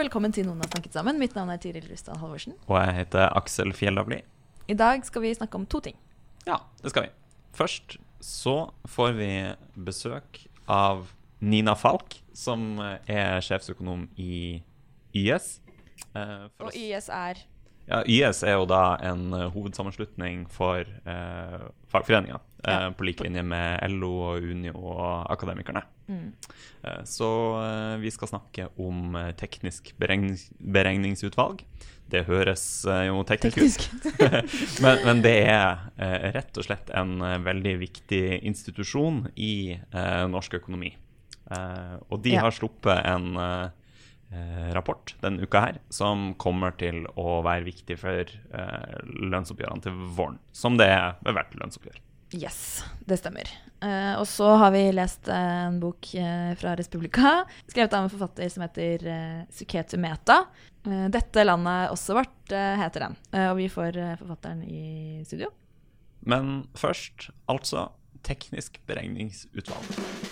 Og velkommen til Noen har snakket sammen. Mitt navn er Tiril Rustan Halvorsen. Og jeg heter Aksel Fjellavli. I dag skal vi snakke om to ting. Ja, det skal vi. Først så får vi besøk av Nina Falk, som er sjefsøkonom i YS. Eh, Og YS er Ja, YS er jo da en eh, hovedsammenslutning for eh, fagforeninger, eh, Ja. på lik linje med LO og Unio og Akademikerne. Mm. Eh, så eh, vi skal snakke om eh, teknisk beregnings beregningsutvalg. Det høres jo teknisk, teknisk. ut, men, men det er rett og slett en veldig viktig institusjon i norsk økonomi. Og de Ja. har sluppet en rapport denne uka her som kommer til å være viktig for lønnsoppgjørene til våren. Som det er ved hvert lønnsoppgjør. Yes, det stemmer. Uh, og så har vi lest uh, en bok uh, fra Respublika, skrevet av en forfatter som heter Suketu Meta. Dette landet også vårt, heter den. Og vi får forfatteren i studio. Men først altså teknisk beregningsutvalg.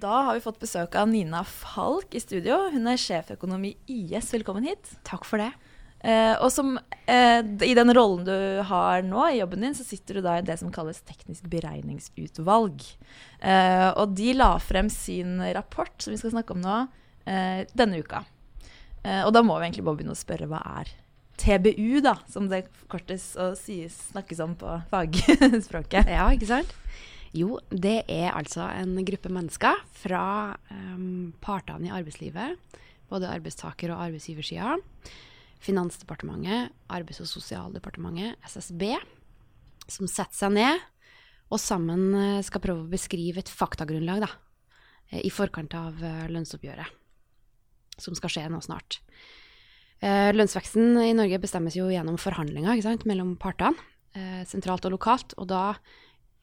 Da har vi fått besøk av Nina Falk i studio. Hun er sjeføkonom i YS. Velkommen hit. Takk for det. Eh, og som, eh, I den rollen du har nå i jobben din, så sitter du da i det som kalles teknisk beregningsutvalg. Eh, og de la frem sin rapport, som vi skal snakke om nå, eh, denne uka. Eh, og da må vi egentlig bare begynne å spørre hva er TBU, da, som det kortes og sies, snakkes om på fagspråket. Ja, ikke sant? Jo, det er altså en gruppe mennesker fra um, partene i arbeidslivet, både arbeidstaker- og arbeidsgiversida, Finansdepartementet, Arbeids- og sosialdepartementet, SSB, som setter seg ned og sammen eh, skal prøve å beskrive et faktagrunnlag da, eh, i forkant av eh, lønnsoppgjøret, som skal skje nå snart. Lønnsveksten i Norge bestemmes jo gjennom forhandlinger sant, mellom partene, sentralt og lokalt. Og da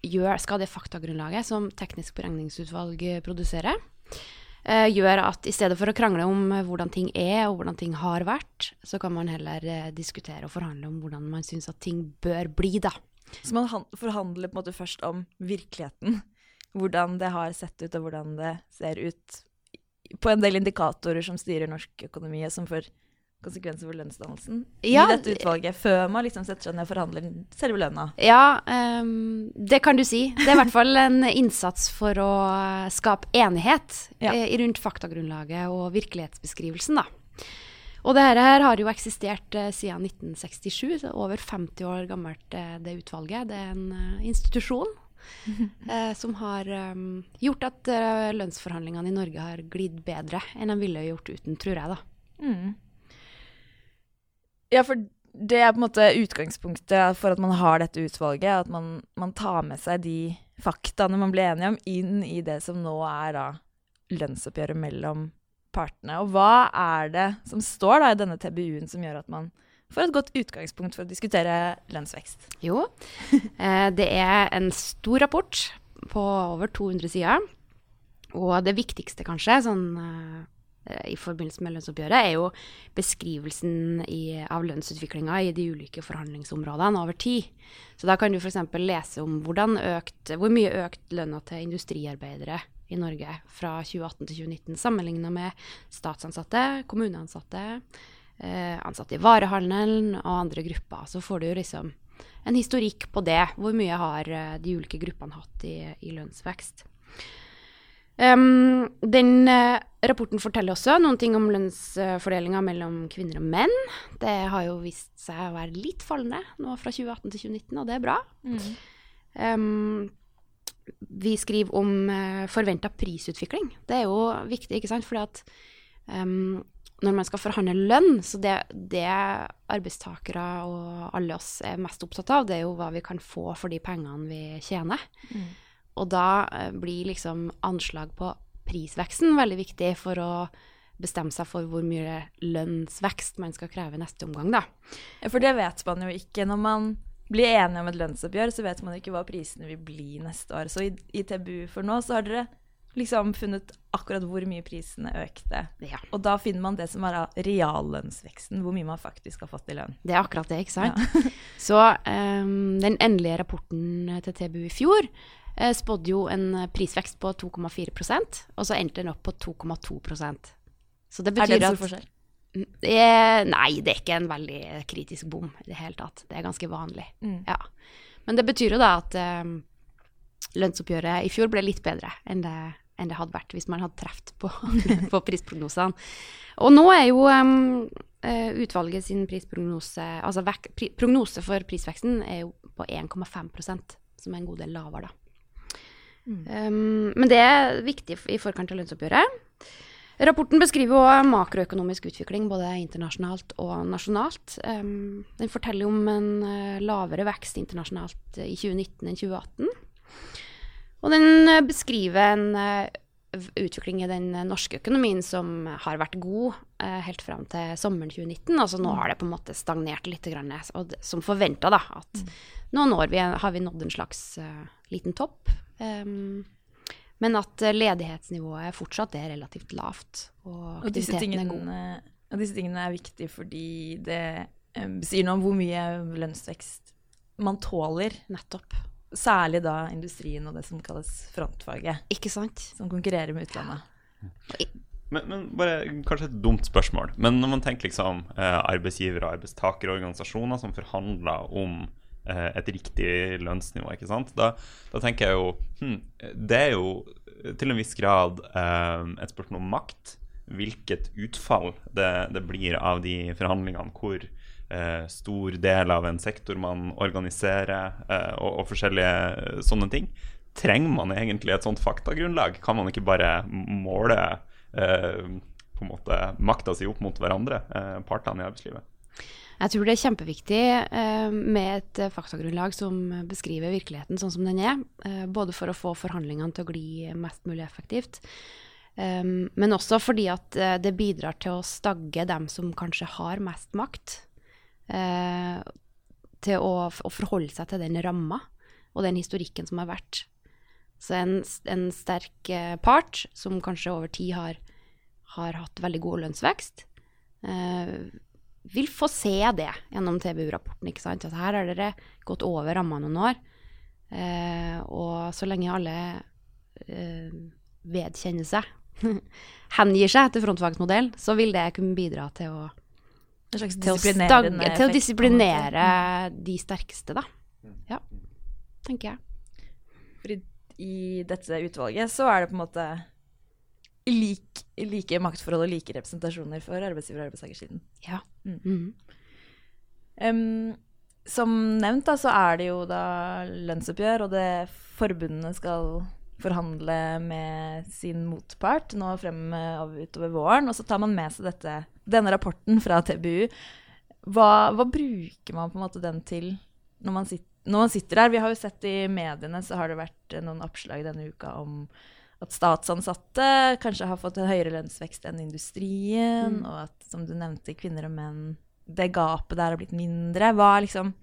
gjør, skal det faktagrunnlaget som Teknisk beregningsutvalg eh, produserer, eh, gjør at i stedet for å krangle om eh, hvordan ting er og hvordan ting har vært, så kan man heller diskutere og forhandle om hvordan man syns at ting bør bli, da. Så man forhandler på en måte først om virkeligheten. Hvordan det har sett ut, og hvordan det ser ut på en del indikatorer som styrer norsk økonomi, og som får konsekvenser for lønnsdannelsen Ja, i dette utvalget, før man liksom setter seg ned og forhandler selve lønna. Ja, um, det kan du si. Det er i hvert fall en innsats for å skape enighet Ja. eh, rundt faktagrunnlaget og virkelighetsbeskrivelsen, da. Og det her har jo eksistert uh, siden 1967, så over 50 år gammelt uh, det utvalget. Det er en uh, institusjon eh, som har um, gjort at lønnsforhandlingene i Norge har glidd bedre enn de ville gjort uten, tror jeg, da. Mm. Ja, for det er på en måte utgangspunktet for at man har dette utvalget, at man, man tar med seg de faktaene man blir enige om, inn i det som nå er da lønnsoppgjøret mellom partene. Og hva er det som står da i denne TBU-en som gjør at man får et godt utgangspunkt for å diskutere lønnsvekst? Jo, eh, det er en stor rapport på over 200 sider. Og det viktigste, kanskje, sånn, eh, i forbindelse med lønnsoppgjøret, er jo beskrivelsen i, av lønnsutviklinga i de ulike forhandlingsområdene over tid. Så da kan du f.eks. lese om økt, hvor mye økt lønna til industriarbeidere i Norge fra 2018 til 2019 sammenligna med statsansatte, kommuneansatte, eh, ansatte i varehandelen og andre grupper. Så får du liksom en historikk på det. Hvor mye har eh, de ulike gruppene hatt i, i lønnsvekst. Um, den uh, rapporten forteller også noen ting om lønnsfordelinga mellom kvinner og menn. Det har jo vist seg å være litt fallende nå fra 2018 til 2019, og det er bra. Um, vi skriver om uh, forventa prisutvikling. Det er jo viktig, ikke sant? Fordi at Um, når man skal forhandle lønn, så det, det arbeidstakere og alle oss er mest opptatt av, det er jo hva vi kan få for de pengene vi tjener. Og da eh, blir liksom anslag på prisveksten veldig viktig for å bestemme seg for hvor mye lønnsvekst man skal kreve neste omgang, da. For det vet man jo ikke. Når man blir enige om et lønnsoppgjør, så vet man ikke hva prisene vil bli neste år. Så i, i TBU for nå så har dere liksom funnet akkurat hvor mye prisene økte. Ja. Og da finner man det som er reallønnsveksten, hvor mye man faktisk har fått i lønn. Det er akkurat det, ikke sant? Så um, den endelige rapporten til TBU i fjor spådde jo en prisvekst på 2,4% og så endte den opp på 2,2% Så det Er det betyr en stor forskjell? er, Nei, det er ikke en veldig kritisk bom i det hele tatt. Det er ganske vanlig. Mm. Ja. Men det betyr jo da at ehm, lønnsoppgjøret i fjor ble litt bedre enn det, enn det hadde vært hvis man hadde truffet på, på prisprognosene. Og nå er jo um, eh, utvalget sin prisprognose Altså prognose for prisveksten er jo på 1,5% som er en god del lavere, da. Um, men det er viktig i forkant av lønnsoppgjøret. Rapporten beskriver òg makroøkonomisk utvikling både internasjonalt og nasjonalt. Um, den forteller om en eh, lavere vekst internasjonalt i 2019 enn 2018. Og den eh, beskriver en eh, utvikling i den eh, norske økonomien som har vært god eh, helt fram til sommeren 2019. Altså nå har det på en måte stagnert litt, og det, som forventa, da. At nå når vi, har vi nådd en slags eh, liten topp. Em, men at eh, ledighetsnivået fortsatt er relativt lavt, og Og disse, er tingene, og disse tingene er viktige fordi det um, sier noe om hvor mye lønnsvekst man tåler. Nettopp. Særlig da industrien og det som kalles frontfaget, Ikke sant? som konkurrerer med utlandet. Men, men bare kanskje et dumt spørsmål. Men når man tenker liksom eh, arbeidsgiver- og arbeidstakerorganisasjoner som forhandler om eh, et riktig lønnsnivå, ikke sant? Da, da tenker jeg jo hm, Det er jo til en viss grad eh, et spørsmål om makt. Hvilket utfall det, det blir av de forhandlingene hvor eh, stor del av en sektor man organiserer, eh, og, og forskjellige sånne ting. Trenger man egentlig et sånt faktagrunnlag? Kan man ikke bare måle eh, på en måte makta si opp mot hverandre, eh, partene i arbeidslivet? Jeg tror det er kjempeviktig eh, med et eh, faktagrunnlag som beskriver virkeligheten sånn som den er. Eh, både for å få forhandlingene til å gli mest mulig effektivt, men også fordi at det bidrar til å stagge dem som kanskje har mest makt, til å, forholde seg til den ramma og den historikken som har vært. Så en, en sterk part, som kanskje over tid har, har hatt veldig god lønnsvekst, vil få se det gjennom TBU-rapporten. ikke sant? At her har dere gått over ramma noen år. Eh, og så lenge alle eh, vedkjenner seg, hengir seg etter frontfagsmodellen, så vil det kunne bidra til å, En slags til å, stagge, til å disiplinere de sterkeste, da. Ja, tenker jeg. Fordi i dette utvalget så er det på en måte lik, like maktforhold og like representasjoner for arbeidsgiver- og arbeidstakersiden. Ja. Mm. Mm. Um, som nevnt da, så er det jo da lønnsoppgjør, og det forbundene skal forhandle med sin motpart nå frem eh, utover våren. Og så tar man med seg dette, denne rapporten fra TBU. Hva, hva bruker man på en måte den til når man, sitter, når man sitter der? Vi har jo sett i mediene så har det vært eh, noen oppslag denne uka om at statsansatte kanskje har fått en høyere lønnsvekst enn industrien, og at, som du nevnte, kvinner og menn Det gapet der har blitt mindre. Hva liksom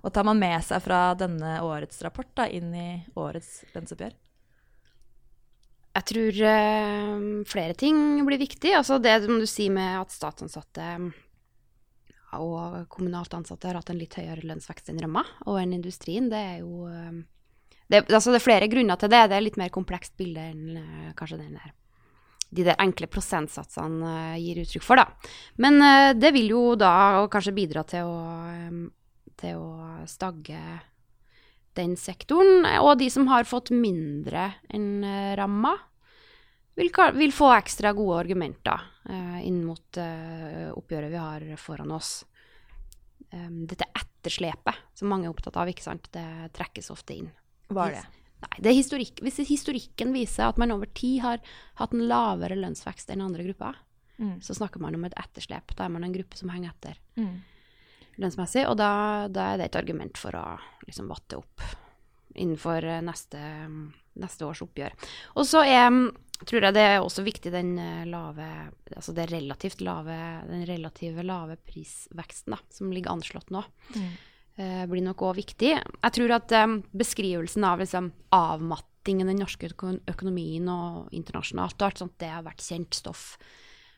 Hva tar man med seg fra denne årets rapport da, inn i årets lønnsoppgjør? Jeg tror eh, flere ting blir viktig. Altså det som du sier med at statsansatte og kommunalt ansatte har hatt en litt høyere lønnsvekst enn ramma, og enn industrien, det er jo eh, det, altså det er flere grunner til det. Det er litt mer komplekst bilde enn eh, kanskje den der de der enkle prosentsatsene eh, gir uttrykk for, da. Men eh, det vil jo da kanskje bidra til å, til å stagge den sektoren. Og de som har fått mindre enn ramma, vil, vil få ekstra gode argumenter inn mot oppgjøret vi har foran oss. Dette etterslepet som mange er opptatt av, ikke sant? det trekkes ofte inn. Hva er det? Nei, det er historikk. Hvis historikken viser at man over tid har hatt en lavere lønnsvekst enn andre grupper, Mm. så snakker man om et etterslep. Da er man en gruppe som henger etter Mm. lønnsmessig, og da, da er det et argument for å liksom vatte opp innenfor eh, neste, neste års oppgjør. Og så er, tror jeg det er også viktig den eh, lave, altså det relativt lave, den relative lave prisveksten da, som ligger anslått nå. Mm. Eh, blir nok òg viktig. Jeg tror at eh, beskrivelsen av liksom, avmattingen i den norske økonomien og internasjonalt, og alt sånt, det har vært kjent stoff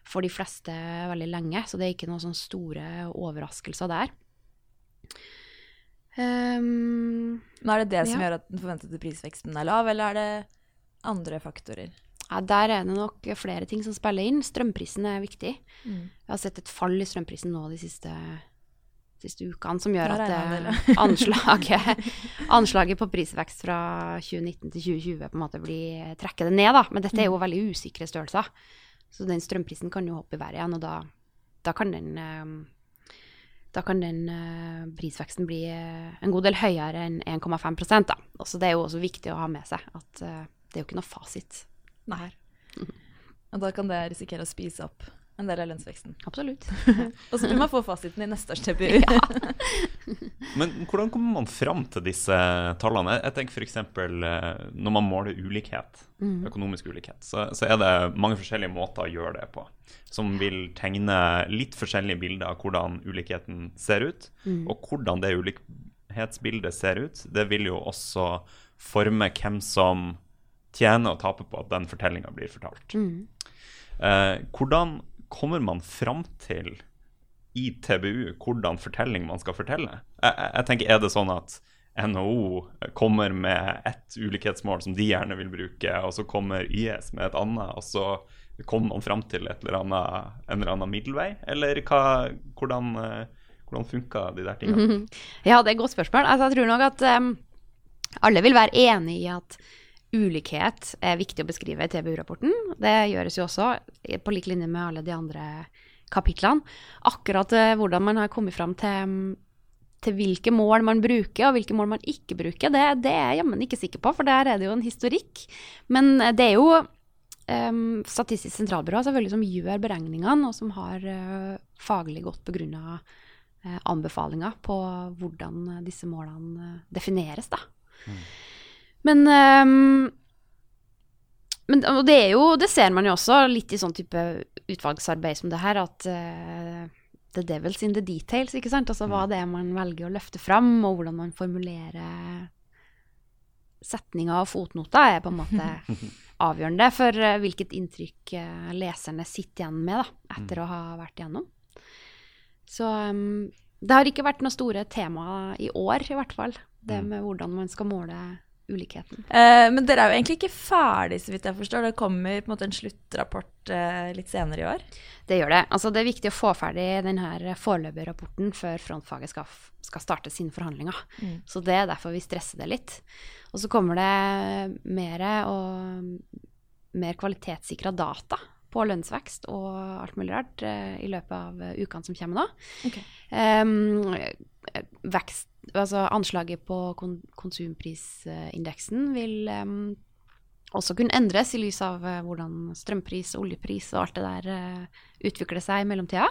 for de fleste veldig lenge. Så det er ikke noen sånne store overraskelser der. Um, Men er det det som gjør at den forventede prisveksten er lav, eller er det andre faktorer? ja, der er det nok flere ting som spiller inn. Strømprisen er viktig. Mm. Jeg har sett et fall i strømprisen nå de siste, siste ukene, som gjør at det, anslaget, anslaget på prisvekst fra 2019 til 2020 på en måte blir trekker det ned. Da. Men dette er jo veldig usikre størrelser. Så den strømprisen kan jo hoppe i været igjen, og da, da kan den eh, da kan den eh, prisveksten bli eh, en god del høyere enn 1,5 da. Så det er jo også viktig å ha med seg at eh, det er jo ikke noe fasit. Nei. Og da kan det risikere å spise opp en del av lønnsveksten. Absolutt. Og så vil man få fasiten i neste års TPU. Men hvordan kommer man fram til disse tallene? Jeg- tenker f.eks. når man måler ulikhet, økonomisk ulikhet, så, så er det mange forskjellige måter å gjøre det på. Som vil tegne litt forskjellige bilder av hvordan ulikheten ser ut. Og hvordan det ulikhetsbildet ser ut, det vil jo også forme hvem som tjener og taper på at den fortellinga blir fortalt. Eh, hvordan kommer man fram til i TBU hvordan fortelling man skal fortelle. Jeg, jeg, tenker, Er det sånn at NHO kommer med ett ulikhetsmål som de gjerne vil bruke, og så kommer YS med et annet, og så kommer man fram til et eller annet, en eller annen middelvei? Eller hva, hvordan, eh, hvordan funka de der tingene? Ja, det er et godt spørsmål. Altså, jeg tror nok at um, alle vil være enig i at ulikhet er viktig å beskrive i TBU-rapporten. Det gjøres jo også på lik linje med alle de andre kapitlene. Akkurat eh, hvordan man har kommet fram til, til hvilke mål man bruker, og hvilke mål man ikke bruker, det, det er jeg jammen ikke sikker på, for der er det jo en historikk. Men eh, det er jo um, Statistisk sentralbyrå selvfølgelig som gjør beregningene, og som har uh, faglig godt begrunna uh, anbefalinger på hvordan disse målene defineres, da. Men, um, men og det er jo, det ser man jo også litt i sånn type utvalgsarbeid som det her, at uh, the devil's in the details, ikke sant? Altså hva det er man velger å løfte fram, og hvordan man formulerer setninger og fotnoter er på en måte avgjørende for uh, hvilket inntrykk uh, leserne sitter igjen med da, etter å ha vært igjennom. Så um, det har ikke vært noe store tema i år, i hvert fall. Det med hvordan man skal måle ulikheten. Eh, men dere er jo egentlig ikke ferdig, så vidt jeg forstår. Det kommer på en måte en sluttrapport eh, litt senere i år. Det gjør det. Altså, det er viktig å få ferdig denne foreløpige rapporten før frontfaget skal, skal starte sine forhandlinger. Mm. Så det er derfor vi stresser det litt. Og så kommer det mer og mer kvalitetssikra data på lønnsvekst og alt mulig rart eh, i løpet av eh, ukene som kommer nå. Okay. Um, vekst, altså anslaget på kon konsumprisindeksen vil um, også kunne endres i lys av uh, hvordan strømpris, oljepris og alt det der uh, utvikler seg i mellomtida.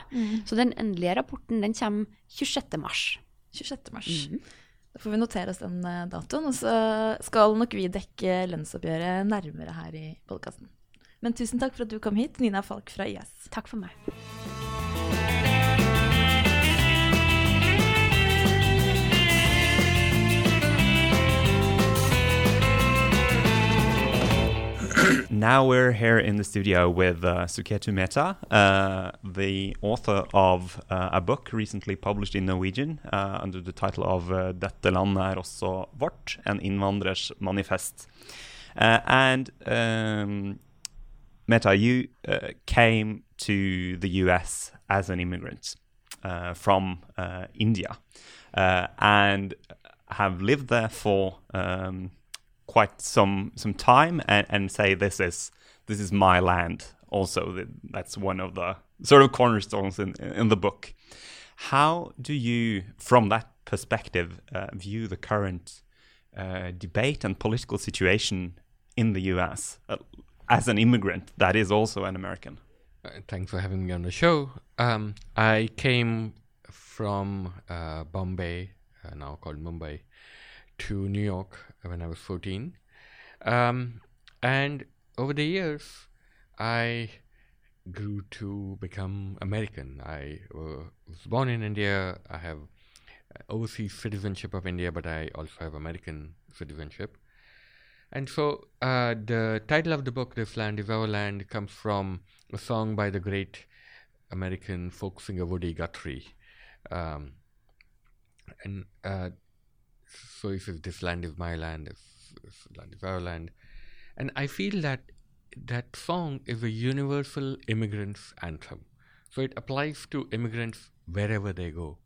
Så den endelige rapporten den kommer 26. mars. 26. mars. Da får vi notere oss den eh, datoen, og så skal nok vi dekke lønnsoppgjøret nærmere her i podkasten. Men tusen takk for at du kom hit, Nina Falk fra IS. Takk for meg. Now we're here in the studio with uh, Suketu Mehta, uh, the author of uh, a book recently published in Norwegian uh, under the title of uh, 'Dette landet er også vårt en innvandrers manifest'. Uh, and um, Mehta, you uh, came to the US as an immigrant from India and have lived there for um, quite some some time and, and say this is this is my land also. That's one of the sort of cornerstones in, in the book. How do you from that perspective uh, view the current uh, debate and political situation in the US uh, as an immigrant that is also an American? Uh, thanks for having me on the show. Um, I came from uh, Bombay, uh, now called Mumbai, to New York when I was 14. Um, and over the years, I grew to become American. I uh, was born in India. I have overseas citizenship of India, but I also have American citizenship. And so uh, the title of the book, This Land is Our Land, comes from a song by the great American folk singer Woody Guthrie. Um, and uh, so he says, This land is my land, this, this land is our land. And I feel that that song is a universal immigrant's anthem. So it applies to immigrants wherever they go.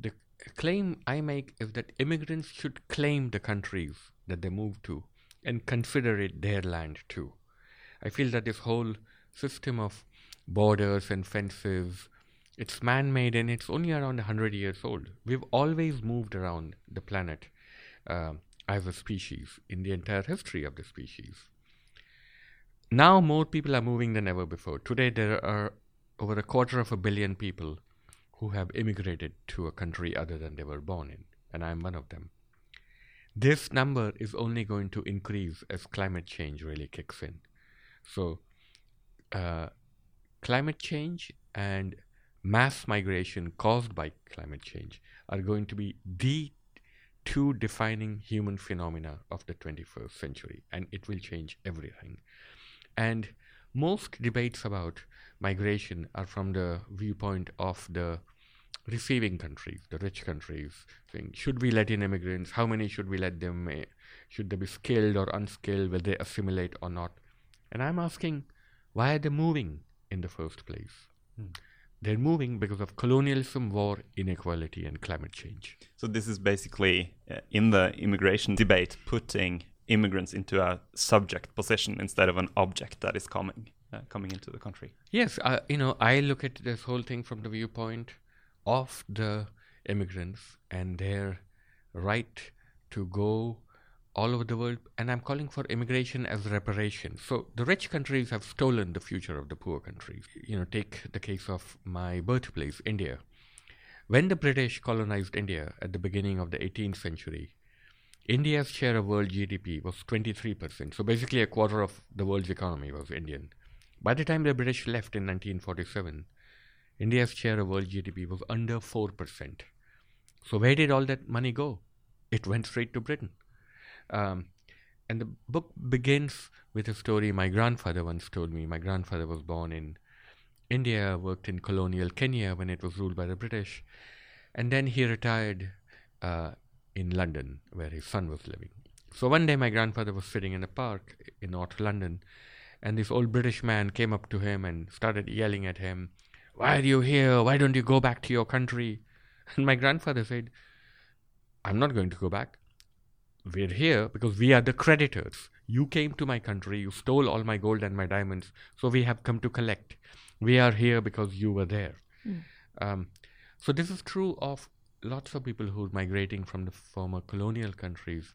The claim I make is that immigrants should claim the countries that they move to and consider it their land too. I feel that this whole system of borders and fences, it's man-made and it's only around 100 years old. We've always moved around the planet uh, as a species in the entire history of the species. Now more people are moving than ever before. Today there are over a quarter of a billion people who have immigrated to a country other than they were born in, and I'm one of them. This number is only going to increase as climate change really kicks in. So, uh, climate change and mass migration caused by climate change are going to be the two defining human phenomena of the 21st century, and it will change everything. And most debates about migration are from the viewpoint of the receiving countries, the rich countries, saying, should we let in immigrants? How many should we let them? Should they be skilled or unskilled? Will they assimilate or not? And I'm asking, why are they moving in the first place? Hmm. They're moving because of colonialism, war, inequality, and climate change. So this is basically uh, in the immigration debate putting immigrants into a subject position instead of an object that is coming uh, coming into the country. Yes, uh, you know, I look at this whole thing from the viewpoint of the immigrants and their right to go all over the world, and I'm calling for immigration as reparation. So the rich countries have stolen the future of the poor countries. You know, take the case of my birthplace, India. When the British colonized India at the beginning of the 18th century, India's share of world GDP was 23%. So basically, a quarter of the world's economy was Indian. By the time the British left in 1947, India's share of world GDP was under 4%. So, where did all that money go? It went straight to Britain. Um, and the book begins with a story my grandfather once told me. My grandfather was born in India, worked in colonial Kenya when it was ruled by the British, and then he retired uh, in London where his son was living. So one day my grandfather was sitting in a park in North London, and this old British man came up to him and started yelling at him, Why are you here? Why don't you go back to your country? And my grandfather said, I'm not going to go back. We're here because we are the creditors. You came to my country, you stole all my gold and my diamonds, so we have come to collect. We are here because you were there. Um, so this is true of lots of people who are migrating from the former colonial countries.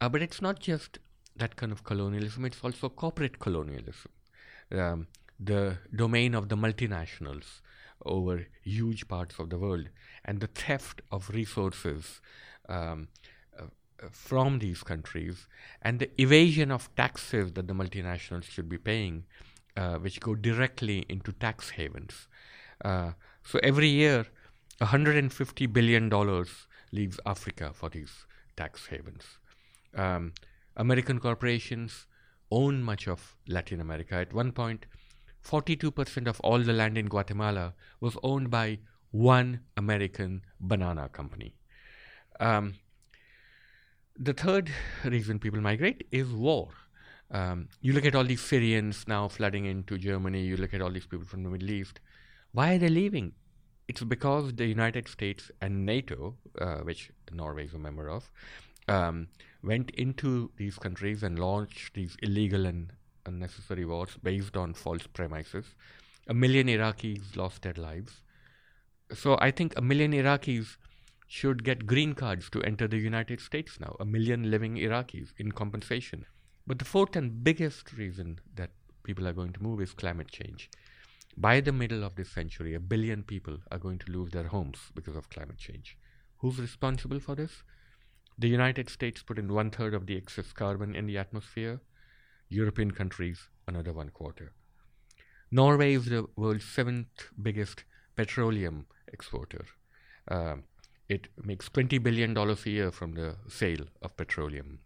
Uh, but it's not just that kind of colonialism, it's also corporate colonialism. Um, the domain of the multinationals over huge parts of the world and the theft of resources um, from these countries and the evasion of taxes that the multinationals should be paying, uh, which go directly into tax havens. Uh, so every year, 150 billion dollars leaves Africa for these tax havens. Um, American corporations own much of Latin America. At one point, 42% of all the land in Guatemala was owned by one American banana company. Um, the third reason people migrate is war. Um, you look at all these Syrians now flooding into Germany, you look at all these people from the Middle East. Why are they leaving? It's because the United States and NATO, uh, which Norway is a member of, um, went into these countries and launched these illegal and unnecessary wars based on false premises. A million Iraqis lost their lives. So I think a million Iraqis should get green cards to enter the United States now, a million living Iraqis in compensation. But the fourth and biggest reason that people are going to move is climate change. by the middle of this century, a billion people are going to lose their homes because of climate change. Who's responsible for this? The United States put in one third of the excess carbon in the atmosphere, European countries, another one quarter. Norway is the world's seventh biggest petroleum exporter. Um, it makes $20 billion a year from the sale of petroleum.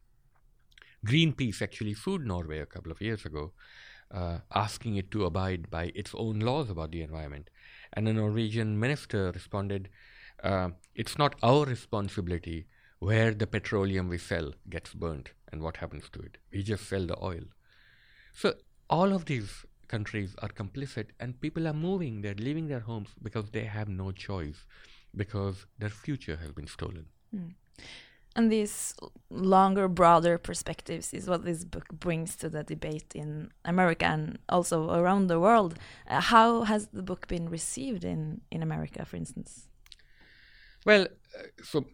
Greenpeace actually sued Norway a couple of years ago, uh, asking it to abide by its own laws about the environment. And the Norwegian minister responded, uh, It's not our responsibility where the petroleum we sell gets burnt and what happens to it. We just sell the oil. So, all of these countries are complicit, and people are moving, they're leaving their homes because they have no choice, because their future has been stolen. And these longer, broader perspectives is what this book brings to the debate in America and also around the world. Uh, how has the book been received in, in America, for instance? Well, uh, so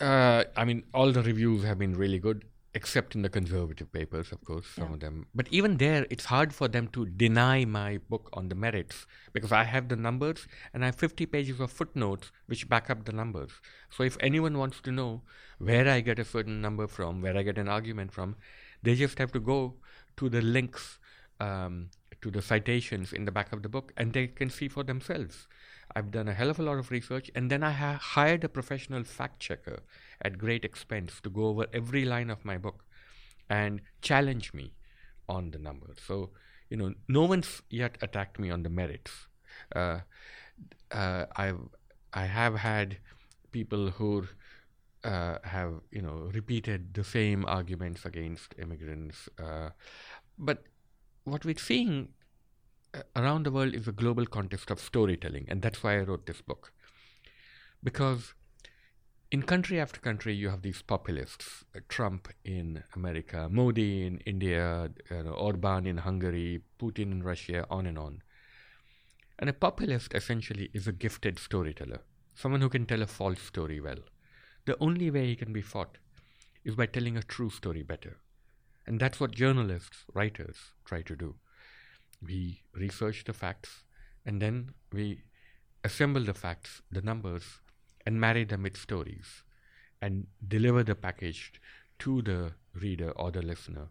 uh, I mean, all the reviews have been really good, except in the conservative papers, of course, some Yeah. of them. But even there, it's hard for them to deny my book on the merits because I have the numbers and I have 50 pages of footnotes which back up the numbers. So if anyone wants to know where I get a certain number from, where I get an argument from, they just have to go to the links um, to the citations in the back of the book and they can see for themselves. I've done a hell of a lot of research and then I ha- hired a professional fact checker at great expense to go over every line of my book and challenge me on the numbers. So, you know, no one's yet attacked me on the merits. Uh, uh, I've I have had people who uh, have you know repeated the same arguments against immigrants, uh, but what we're seeing uh, around the world is a global context of storytelling, and that's why I wrote this book. Because in country after country, you have these populists uh, Trump in America, Modi in India, Orban in Hungary, Putin in Russia, on and on. And a populist essentially is a gifted storyteller, someone who can tell a false story well. The only way he can be fought is by telling a true story better. And that's what journalists, writers try to do. We research the facts and then we assemble the facts, the numbers, and marry them with stories and deliver the package to the reader or the listener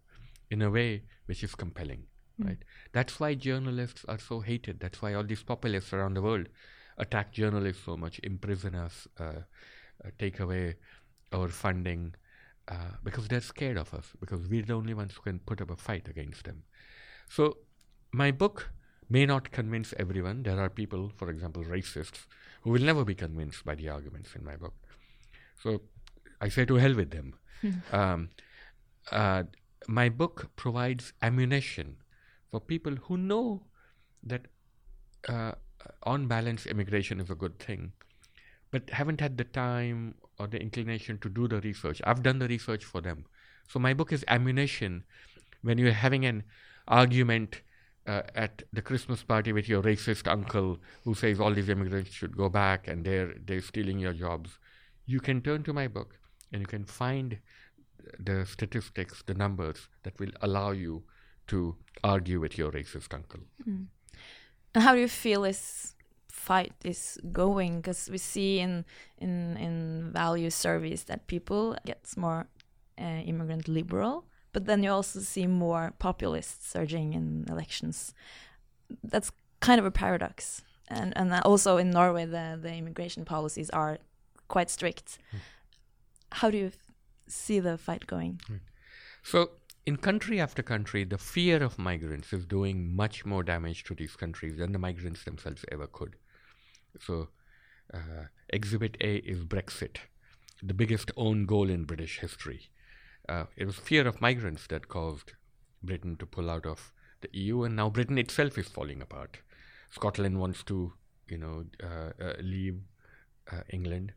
in a way which is compelling. Right? That's why journalists are so hated. That's why all these populists around the world attack journalists so much, imprison us, uh, uh, take away our funding, uh, because they're scared of us, because we're the only ones who can put up a fight against them. So, my book may not convince everyone. There are people, for example, racists, who will never be convinced by the arguments in my book. So, I say to hell with them. um, uh, my book provides ammunition for people who know that, uh, on balance, immigration is a good thing, but haven't had the time or the inclination to do the research. I've done the research for them. So my book is ammunition when you're having an argument uh, at the Christmas party with your racist uncle who says all these immigrants should go back and they're they're stealing your jobs. You can turn to my book and you can find the statistics, the numbers that will allow you to argue with your racist uncle. And how do you feel this fight is going? Because we see in in in value surveys that people gets more uh, immigrant liberal, but then you also see more populists surging in elections. That's kind of a paradox. And and also in Norway, the the immigration policies are quite strict. How do you see the fight going? So, in country after country, the fear of migrants is doing much more damage to these countries than the migrants themselves ever could. So, uh, Exhibit A is Brexit, the biggest own goal in British history. Uh, it was fear of migrants that caused Britain to pull out of the EU, and now Britain itself is falling apart. Scotland wants to, you know, uh, uh, leave uh, England.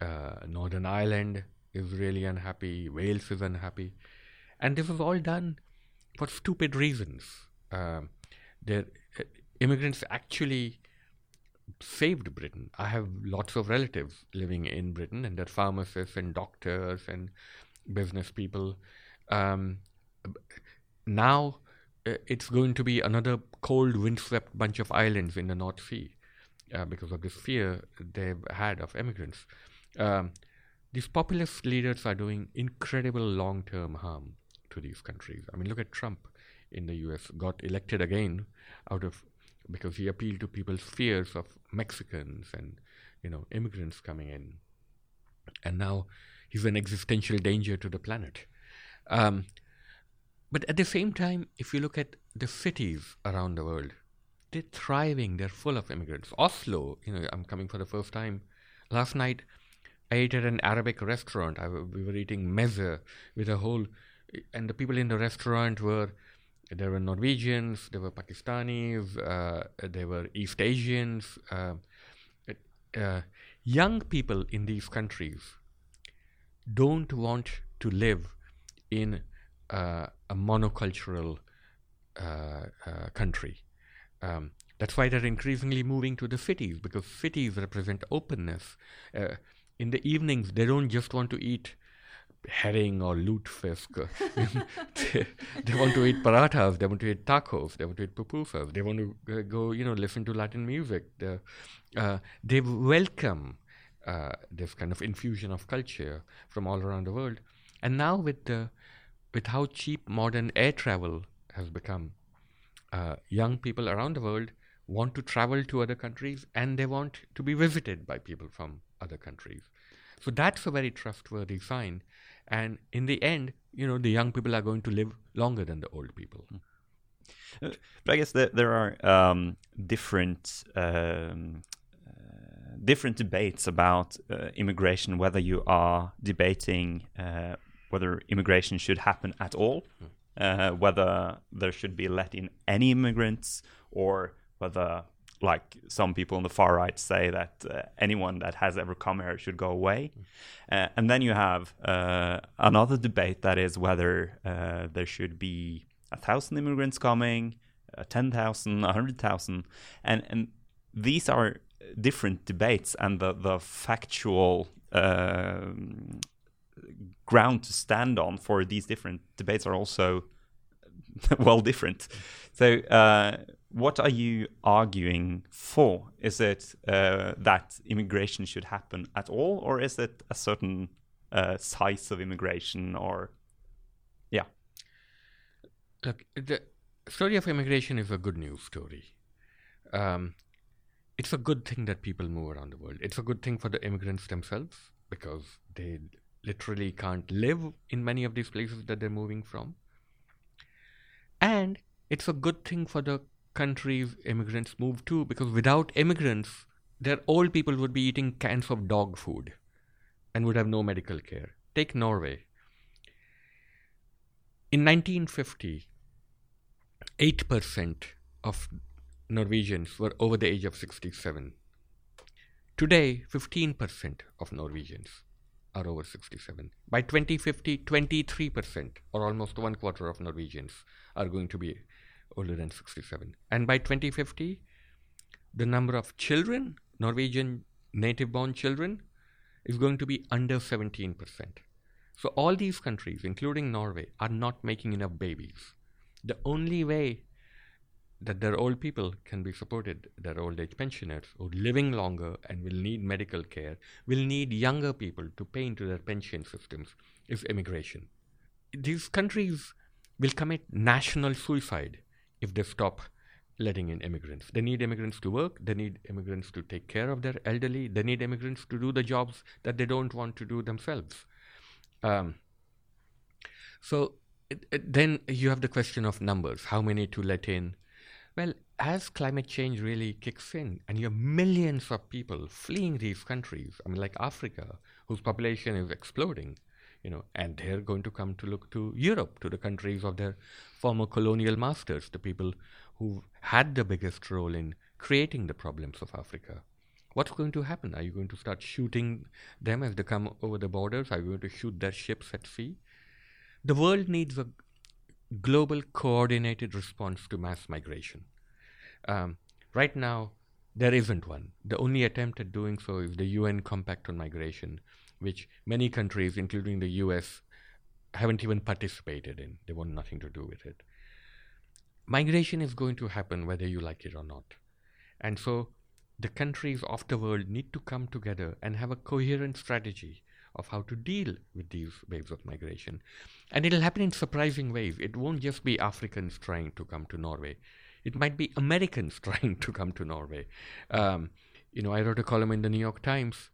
Uh, Northern Ireland is really unhappy. Wales is unhappy, and this was all done for stupid reasons. Um, the uh, immigrants actually saved Britain. I have lots of relatives living in Britain, and they're pharmacists and doctors and business people. Um, now, uh, it's going to be another cold, windswept bunch of islands in the North Sea uh, because of this fear they've had of immigrants. Um, these populist leaders are doing incredible long term harm to these countries. I mean, look at Trump in the US, got elected again out of because he appealed to people's fears of Mexicans and you know immigrants coming in, and now he's an existential danger to the planet. Um, but at the same time, if you look at the cities around the world, they're thriving. They're full of immigrants. Oslo, you know, I'm coming for the first time. Last night, I ate at an Arabic restaurant. we were eating meze with a whole, and the people in the restaurant were there were Norwegians, there were Pakistanis, uh, there were East Asians. Uh, uh, young people in these countries don't want to live in uh, a monocultural uh, uh, country. Um, that's why they're increasingly moving to the cities because cities represent openness. in the evenings, they don't just want to eat herring or lutefisk. they, they, want to eat parathas, they want to eat tacos, they want to eat pupusas, they want to uh, go, you know, listen to Latin music. Uh, they welcome uh, this kind of infusion of culture from all around the world. And now with the with how cheap modern air travel has become, uh, young people around the world want to travel to other countries and they want to be visited by people from other countries. So that's a very trustworthy sign. And in the end, you know, the young people are going to live longer than the old people. Uh, but I guess there, are um, different um, different debates about uh, immigration. Whether you are debating uh, whether immigration should happen at all, uh, whether there should be let in any immigrants, or whether like some people on the far right say that uh, anyone that has ever come here should go away. Uh, and then you have uh, another debate that is whether uh, there should be a thousand immigrants coming, uh, 10,000, 100,000. And, and these are different debates, and the, the factual um, ground to stand on for these different debates are also well different. So, uh, what are you arguing for? Is it uh, that immigration should happen at all, or is it a certain uh, size of immigration, or yeah? Look, the story of immigration is a good news story. Um, it's a good thing that people move around the world. It's a good thing for the immigrants themselves because they literally can't live in many of these places that they're moving from. And it's a good thing for the countries immigrants move to because without immigrants, their old people would be eating cans of dog food and would have no medical care. Take Norway. In 1950, 8% of Norwegians were over the age of 67. Today, 15% of Norwegians are over 67. By 2050, 23%, or almost one quarter of Norwegians, are going to be older than 67. And by 2050, the number of children, Norwegian native born children, is going to be under 17%. So, all these countries, including Norway, are not making enough babies. The only way that their old people can be supported, their old age pensioners who are living longer and will need medical care, will need younger people to pay into their pension systems, is immigration. These countries will commit national suicide if they stop letting in immigrants. They need immigrants to work, they need immigrants to take care of their elderly, they need immigrants to do the jobs that they don't want to do themselves. Um, so it, it, then you have the question of numbers how many to let in, well, as climate change really kicks in and you have millions of people fleeing these countries, I mean, like Africa, whose population is exploding, you know, and they're going to come to look to Europe, to the countries of their former colonial masters, the people who had the biggest role in creating the problems of Africa. What's going to happen? Are you going to start shooting them as they come over the borders? Are you going to shoot their ships at sea? The world needs a global coordinated response to mass migration. Um, right now, there isn't one. The only attempt at doing so is the UN Compact on Migration, which many countries, including the US, haven't even participated in. They want nothing to do with it. migration is going to happen whether you like it or not. And so the countries of the world need to come together and have a coherent strategy of how to deal with these waves of migration. And it'll happen in surprising ways. It won't just be Africans trying to come to Norway, it might be Americans trying to come to Norway. Um, you know, I wrote a column in the New York Times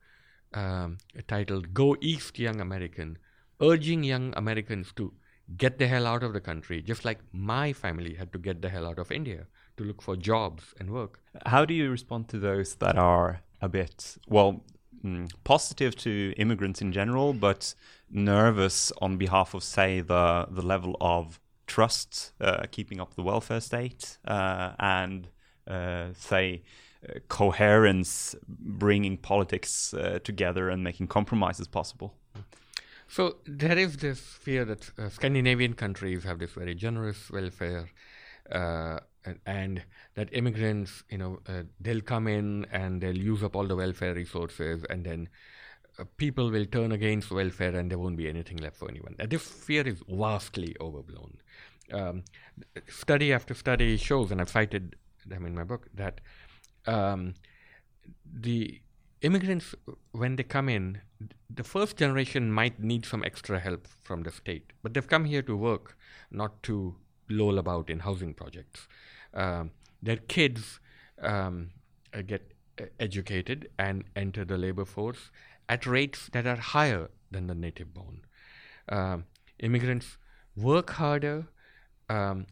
um, titled Go East, Young American, urging young Americans to get the hell out of the country, just like my family had to get the hell out of India to look for jobs and work. How do you respond to those that are a bit, well, mm, positive to immigrants in general, but nervous on behalf of, say, the, the level of trust, uh, keeping up the welfare state, uh, and, uh, say, uh, coherence, bringing politics uh, together and making compromises possible? So there is this fear that Scandinavian countries have this very generous welfare, uh, and, that immigrants, you know, uh, they'll come in and they'll use up all the welfare resources, and then uh, people will turn against welfare, and there won't be anything left for anyone. And this fear is vastly overblown. Um, study after study shows, and I've cited them in my book, that um, the immigrants, when they come in, the first generation might need some extra help from the state, but they've come here to work, not to loll about in housing projects. Um, their kids um, uh, get uh, educated and enter the labor force at rates that are higher than the native born. Um, immigrants work harder. Um,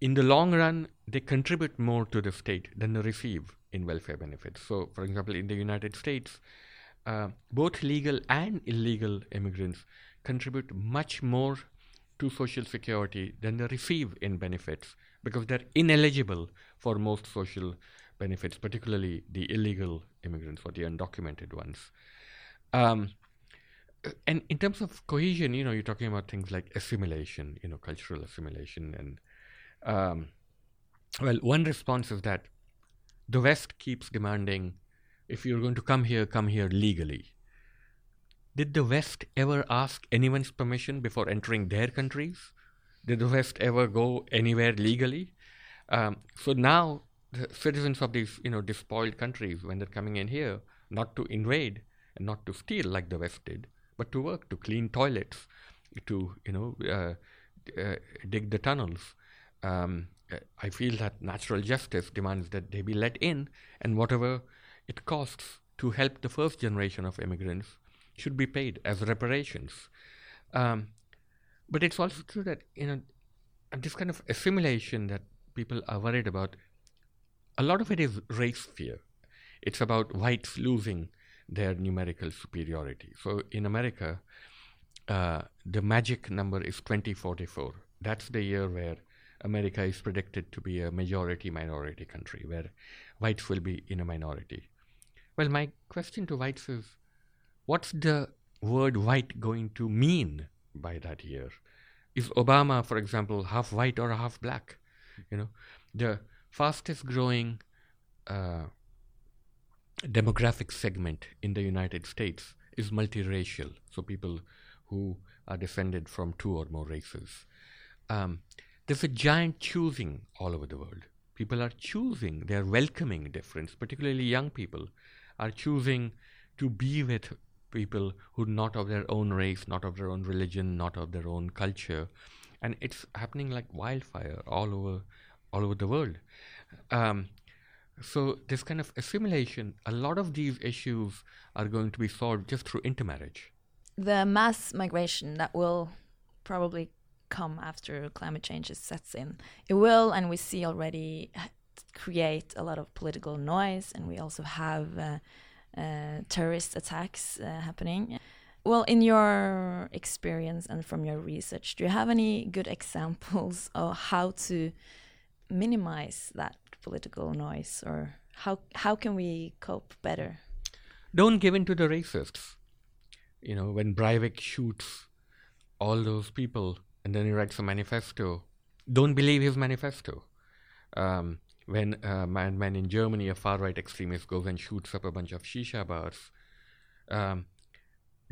in the long run, they contribute more to the state than they receive in welfare benefits. So, for example, in the United States, uh, both legal and illegal immigrants contribute much more to Social Security than they receive in benefits because they're ineligible for most social benefits, particularly the illegal immigrants or the undocumented ones. Um, and in terms of cohesion, you know, you're talking about things like assimilation, you know, cultural assimilation, and um, well, one response is that the West keeps demanding if you're going to come here, come here legally. Did the West ever ask anyone's permission before entering their countries? Did the West ever go anywhere legally? Um, so now, the citizens of these, you know, despoiled countries, when they're coming in here, not to invade and not to steal like the West did, but to work, to clean toilets, to, you know, uh, uh, dig the tunnels. Um, I feel that natural justice demands that they be let in, and whatever it costs to help the first generation of immigrants should be paid as reparations. Um, but it's also true that you know this kind of assimilation that people are worried about. A lot of it is race fear. It's about whites losing their numerical superiority. So in America, uh, the magic number is 2044. That's the year where America is predicted to be a majority minority country where whites will be in a minority. Well, my question to whites is what's the word white going to mean by that year? Is Obama, for example, half white or half black? You know, the fastest growing uh, demographic segment in the United States is multiracial, so people who are descended from two or more races. Um, there's a giant choosing all over the world. People are choosing, they're welcoming difference, particularly young people are choosing to be with people who not of their own race, not of their own religion, not of their own culture. And it's happening like wildfire all over all over the world. Um, so this kind of assimilation, a lot of these issues are going to be solved just through intermarriage. The mass migration that will probably come after climate change sets in. It will, and we see already create a lot of political noise, and we also have uh, terrorist attacks uh, happening. Well, in your experience and from your research, do you have any good examples of how to minimize that political noise, or how how can we cope better? Don't give in to the racists. You know, when Breivik shoots all those people and then he writes a manifesto. Don't believe his manifesto. Um, when a madman in Germany, a far right extremist, goes and shoots up a bunch of shisha bars, um,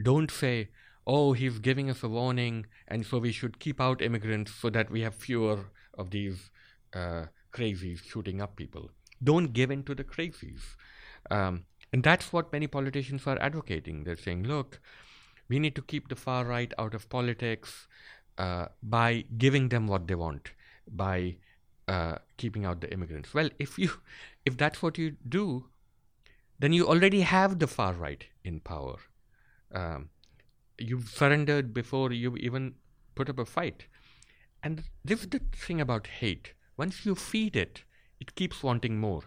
don't say, oh, he's giving us a warning, and so we should keep out immigrants so that we have fewer of these uh, crazies shooting up people. Don't give in to the crazies. Um, and that's what many politicians are advocating. They're saying, look, we need to keep the far right out of politics uh, by giving them what they want, by uh, keeping out the immigrants. Well, if you, if that's what you do, then you already have the far right in power. Um, you've surrendered before you even put up a fight. And this is the thing about hate. Once you feed it, it keeps wanting more.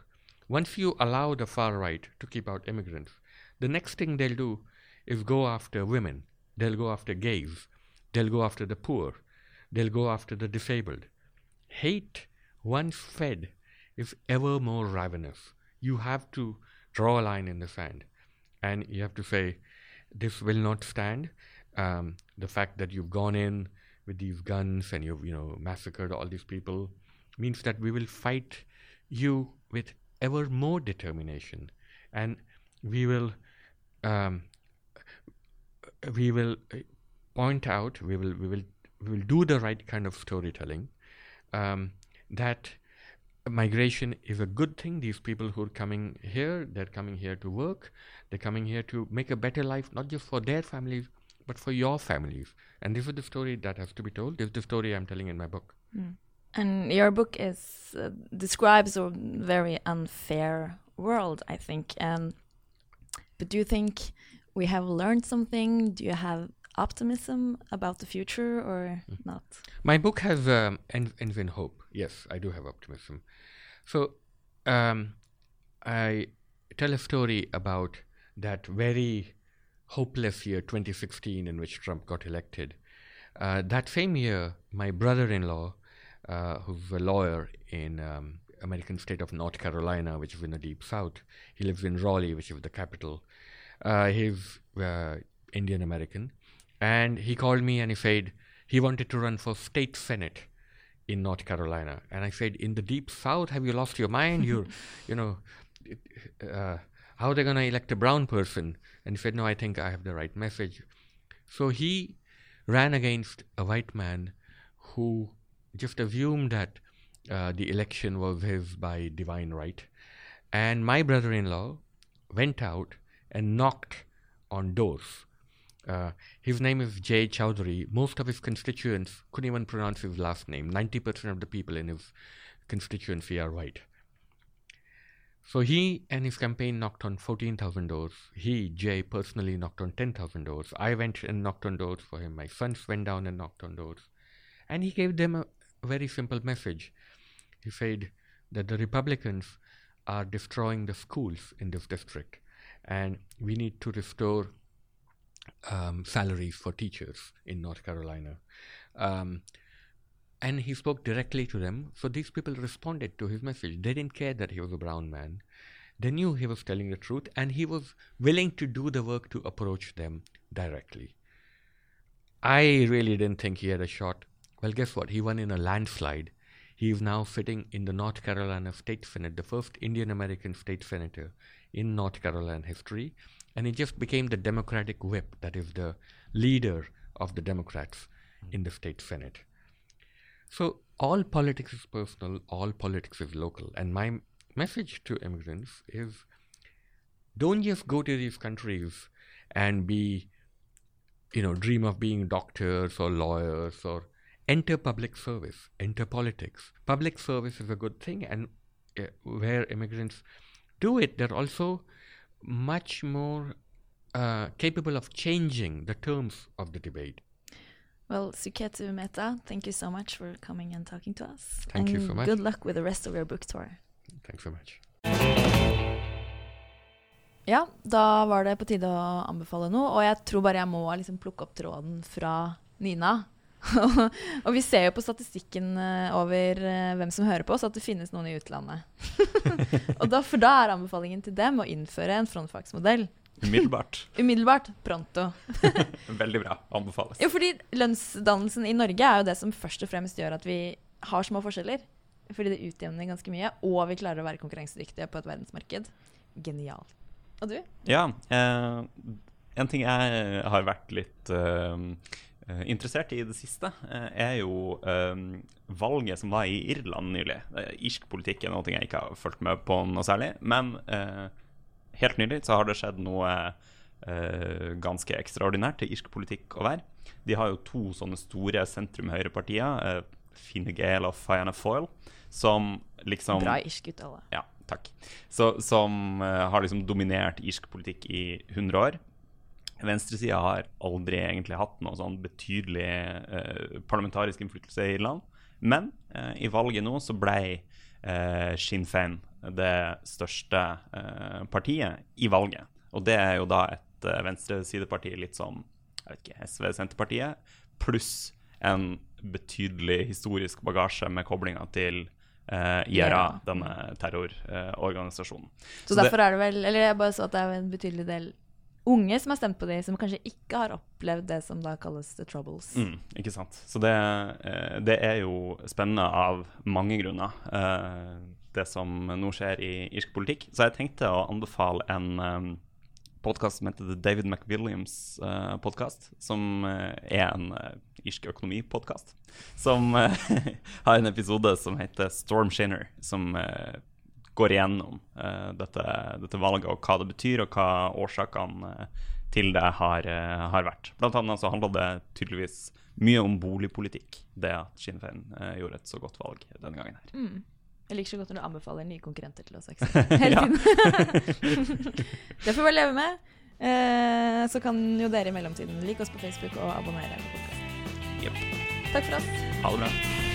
Once you allow the far right to keep out immigrants, the next thing they'll do is go after women. They'll go after gays. They'll go after the poor. They'll go after the disabled. Hate, once fed, is ever more ravenous. You have to draw a line in the sand. And you have to say, this will not stand. Um, the fact that you've gone in with these guns and you've, you know, massacred all these people means that we will fight you with ever more determination. And we will um, we will uh, point out, we will, we will, we will do the right kind of storytelling. Um, that migration is a good thing. These people who are coming here, they're coming here to work. They're coming here to make a better life, not just for their families, but for your families. And this is the story that has to be told. This is the story I'm telling in my book. Mm. And your book is uh, describes a very unfair world, I think. Um, but do you think we have learned something? Do you have optimism about the future or mm. not? My book has um, ends, ends in hope. Yes, I do have optimism. So um, I tell a story about that very hopeless year, 2016, in which Trump got elected. Uh, that same year, my brother-in-law, uh, who's a lawyer in um, American state of North Carolina, which is in the deep south, he lives in Raleigh, which is the capital. Uh, he's uh, Indian American, and he called me and he said he wanted to run for state senate in North Carolina. And I said, in the deep south, have you lost your mind? You're, you know, uh, how are they going to elect a brown person? And he said, no, I think I have the right message. So he ran against a white man who just assumed that uh, the election was his by divine right. And my brother in law went out and knocked on doors uh, his name is Jay Chaudhuri. Most of his constituents couldn't even pronounce his last name. 90% of the people in his constituency are white. So he and his campaign knocked on 14,000 doors. He, Jay, personally knocked on 10,000 doors. I went and knocked on doors for him. My sons went down and knocked on doors. And he gave them a very simple message. He said that the Republicans are destroying the schools in this district and we need to restore um, salaries for teachers in North Carolina. Um, and he spoke directly to them. So these people responded to his message. They didn't care that he was a brown man. They knew he was telling the truth, and he was willing to do the work to approach them directly. I really didn't think he had a shot. Well, guess what? He won in a landslide. He is now sitting in the North Carolina State Senate, the first Indian American state senator in North Carolina history and he just became the Democratic whip, that is the leader of the Democrats mm. in the state Senate. So all politics is personal, all politics is local. And my message to immigrants is don't just go to these countries and be, you know, dream of being doctors or lawyers or enter public service, enter politics. Public service is a good thing, and uh, where immigrants do it, they're also much more uh, capable of changing the terms of the debate. Well, Suketu Mehta, thank you so much for coming and talking to us. Thank and you so much. Good luck with the rest of your book tour. Thanks so much. Ja, da var det på tide å anbefale noe. Og jeg tror bare jeg må liksom plukke opp tråden fra Nina. og vi ser jo på statistikken eh, over eh, hvem som hører på oss, at det finnes noen i utlandet. og da, for da er anbefalingen til dem å innføre en frontfagsmodell. Umiddelbart. Umiddelbart. Pronto. Veldig bra. Anbefales. Jo, fordi lønnsdannelsen i Norge er jo det som først og fremst gjør at vi har små forskjeller. Fordi det utjevner ganske mye, og vi klarer å være konkurransedyktige på et verdensmarked. Genialt. Og du? Ja. Eh, en ting jeg har vært litt eh, interessert i det siste, eh, er jo um, valget som var i Irland nylig. Eh, irsk politikk er noe jeg ikke har fulgt med på noe særlig. Men uh, helt nylig så har det skjedd noe uh, ganske ekstraordinært til irsk politikk å være. De har jo to sånne store sentrum-høyrepartier, uh, Fine Gael og Fianna Foyle, som liksom Bra irsk uttale. ja, takk. Så, som eh, har liksom dominert irsk politikk i 100 år. Venstresida har aldri egentlig hatt noe sånn betydelig eh, parlamentarisk innflytelse i Irland. Men eh, i valget nå så ble eh, Sinn Féin det største eh, partiet i valget. Og det er jo da et eh, venstresideparti litt som jeg vet ikke, SV, Senterpartiet, pluss en betydelig historisk bagasje med koblinga til Uh, IRA, Ja. denne terrororganisasjonen. Så, derfor er det vel Eller jeg bare så at det er en betydelig del unge som har stemt på de, som kanskje ikke har opplevd det som da kalles the troubles. Mm, ikke sant. Så det, eh, det er jo spennende av mange grunner, eh, det som nå skjer i irsk politikk. Så jeg tenkte å anbefale en um, podkast som heter The David McWilliams podkast, som eh, er en irsk økonomipodkast. Som eh, har en episode som heter Storm Shinner, som eh, går igjennom eh, dette, dette valget og hva det betyr, og hva årsakene eh, til det har, eh, har vært. Blant annet så handla det tydeligvis mye om boligpolitikk, det at Sinn Fein gjorde et så godt valg denne gangen her. Mm. Jeg liker så godt når du anbefaler nye konkurrenter til oss. Aksel. Hele tiden. det får vi leve med. Eh, så kan jo dere i mellomtiden like oss på Facebook og abonnere på podkasten. Takk for oss. Ha det bra.